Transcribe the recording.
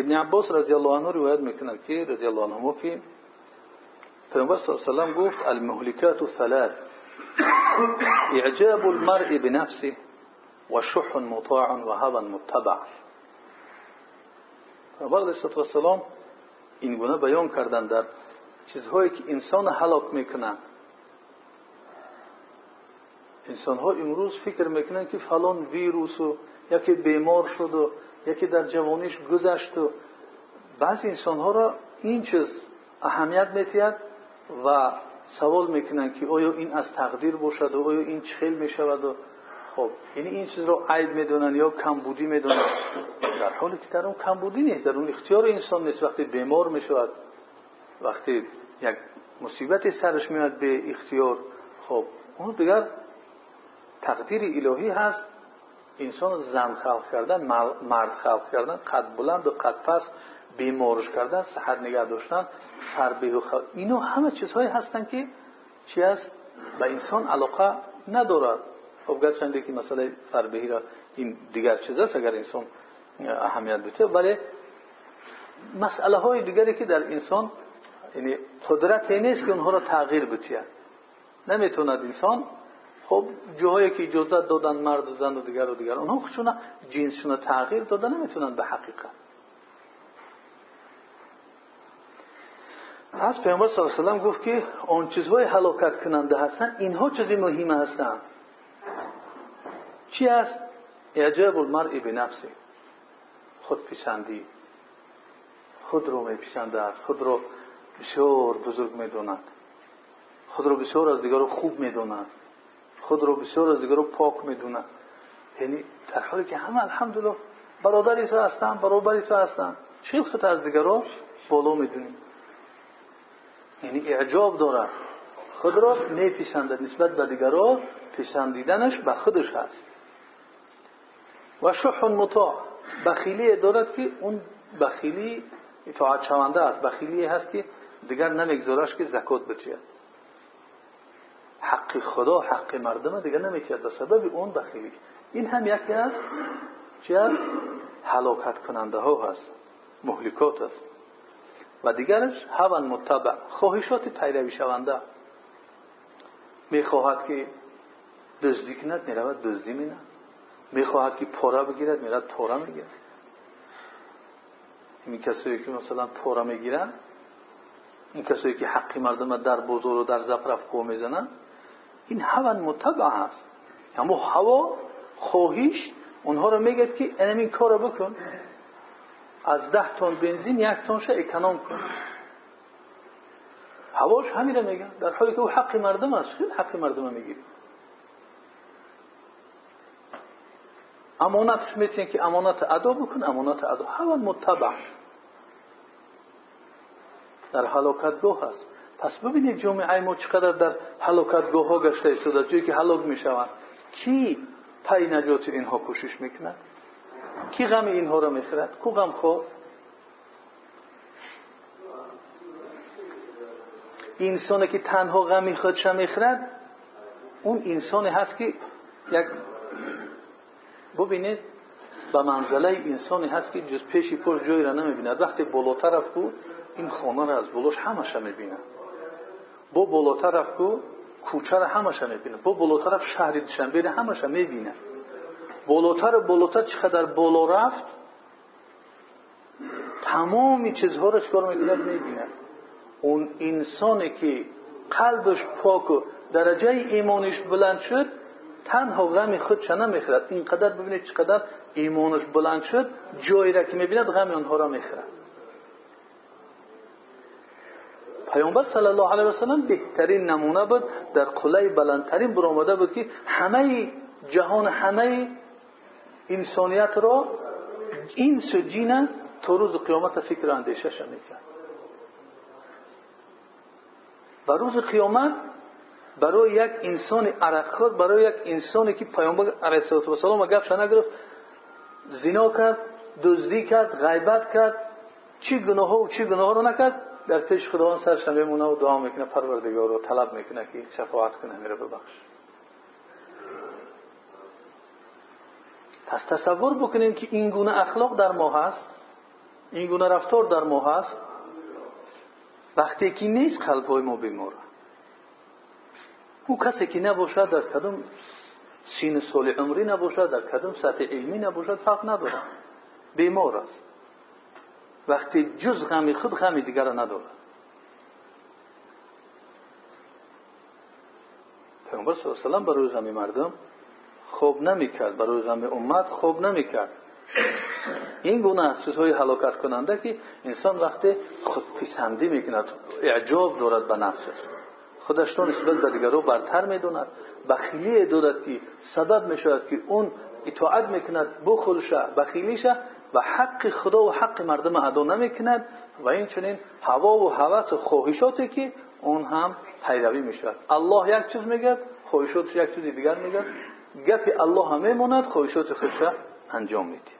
ابن عباس رضی الله عنه روایت می‌کنه که رضی الله عنه که پیامبر صلی الله علیه و گفت المهلكات ثلاث اعجاب المرء بنفسه و شح مطاع و هوا متبع. پیامبر علیه السلام این گونه بیان کردن در چیزهایی که انسان هلاک می‌کنند انسان ها امروز فکر می‌کنن که فلان ویروس و یکی بیمار شد و یکی در جوانیش گذشت و بعضی انسان ها را این چیز اهمیت میتید و سوال می‌کنن که آیا این از تقدیر باشد و آیا این چخیل می‌شود و خب یعنی این چیز رو عیب می‌دونن یا کمبودی می‌دونن در حالی که در اون کمبودی نیست در اون اختیار انسان نیست. وقتی بیمار می‌شود وقتی یک مصیبت سرش میاد به اختیار خب اون دیگر تقدیر الهی هست. انسان زن خلق کردن مرد خلق کردن قد بلند و قد پس بیمارش کردن صحت نگه داشتن فربه و خلق اینو همه چیزهایی هستن که چی است به انسان علاقه ندارد خب گرچنده که مسئله فربهی را این دیگر چیز است اگر انسان اهمیت بده ولی مسئله های دیگری که در انسان یعنی قدرت نیست که اونها را تغییر بتید نمی‌توند انسان خب جاهایی که اجازت دادن مرد و زن و دیگر و دیگر اونها خودشون جنسشون تغییر دادن نمی‌تونن به حقیقت. از پیامبر صلی الله علیه و گفت که آن چیزهای هلاکت کننده هستن اینها چیزی مهمه هستند چی است اعجاب المرء بنفسه. خود پیشندی خود رو میپیشندد خود رو بسیار بزرگ می‌دوند خود رو بسیار از دیگر خوب می‌دوند خود رو بسیار از دیگر پاک می‌دونه. یعنی در حالی که همه الحمدلله برادری تو هستن برابری تو هستن. چه خود از دیگر رو بالا می‌دونی یعنی اعجاب داره. خود را میپیسنده نسبت به دیگر رو پیسندیدنش به خودش هست. و شح مطاع. بخیلی دارد که اون بخیلی اطاعت شونده است. بخیلی هست که دیگر نمیگذارش که زکات بچید حق خدا حق مردم دیگه نمیتید به سبب اون بخیلی این هم یکی از چی است حلاکت کننده ها هست. مهلکات است و دیگرش هون متبع. خواهشات پیروی شونده. می‌خواهد که دزدی کند می‌رود دزدی مینه. می‌خواهد که پاره بگیرد میرد پاره می‌گیرد. این کسایی که مثلا پاره می‌گیرن این کسایی که حقی مردم در بزرگ و در زفرف کو می‌زنن این هوا متبع هست اما هوا خواهیش اونها رو میگه که این کار رو بکن. از ده تن بنزین یک تنش اکنام کن. هواش همین رو میگه. در حالی که او حق مردم است. خیلی حق مردم می‌گیری امانتش می‌تونی که امانت ادا بکن امانت ادا. هوا متبع. در حلاکتگاه هست پس ببینید جامعه ما چقدر در هلاکتگاه ها گشته ایستاده جایی که هلاک می‌شوند. کی پای نجات اینها کوشش می‌کند؟ کی غم اینها را می‌خورد؟ کو غم خود انسانی که تنها غمی خودش می‌خورد اون انسانی هست که یک ببینید به منزله انسانی هست که جز پیشی پشت جایی را نمی‌بیند. وقتی بالاتر رفت این خانه را از بلوش همش می‌بیند. کو کوچه را همش می‌بینه. با بالاتر رفت شهری دشنبه همش می‌بینه. بالاتر بالاتر چقدر بالا رفت؟ تمامی چیزها را چکار می‌کنه می‌بینه. اون انسانی که قلبش پاک و ایمانش بلند شد تنها غم خود چه نمی‌خورد اینقدر ببینید چقدر ایمانش بلند شد جایی را می‌بیند غم آنها را می‌خورد پیامبر صلی الله علیه و سلم بهترین نمونه بود در قله بلندترین برآمده بود که همه جهان همه انسانیت را این سجینه تا روز قیامت فکر اندیشه می‌کرد. و روز قیامت برای یک انسان عرق برای یک انسانی که پیامبر علیه السلام گپش نگرفت زنا کرد دزدی کرد غیبت کرد چی گناه و چی گناه رو نکرد. در پیش خداوند سرش میمونه و دعا می‌کنه پروردگار رو طلب می‌کنه که شفاعت کنه میره ببخش. پس تصور بکنیم که این گونه اخلاق در ما هست این گونه رفتار در ما هست وقتی که نیست قلبهای ما بیمار. او کسی که نباشد در کدوم سین سال عمری نباشد در کدوم سطح علمی نباشد فرق نداره. بیمار است. وقتی جز غمی خود غمی دیگر را نداره. پیامبر صلی الله علیه و برای غم مردم خوب نمی‌کرد. برای غم امت خوب نمی‌کرد. این گونه از چیزهای هلاکت کننده که انسان وقتی خود پسندی می‌کند اعجاب دارد به نفسش. خودش رو نسبت به دیگران برتر می‌دوند بخیلی دارد که سبب می‌شود که اون اطاعت می‌کند. بخلشه بخیلیشه و حق خدا و حق مردم ادا نمی‌کند و این چنین هوا و هوس و خواهشاتی که اون هم پیروی می‌شود. الله یک چیز میگه خواهشاتش یک چیز دیگر میگه. گپ الله هم میماند خواهشات خودش انجام میده.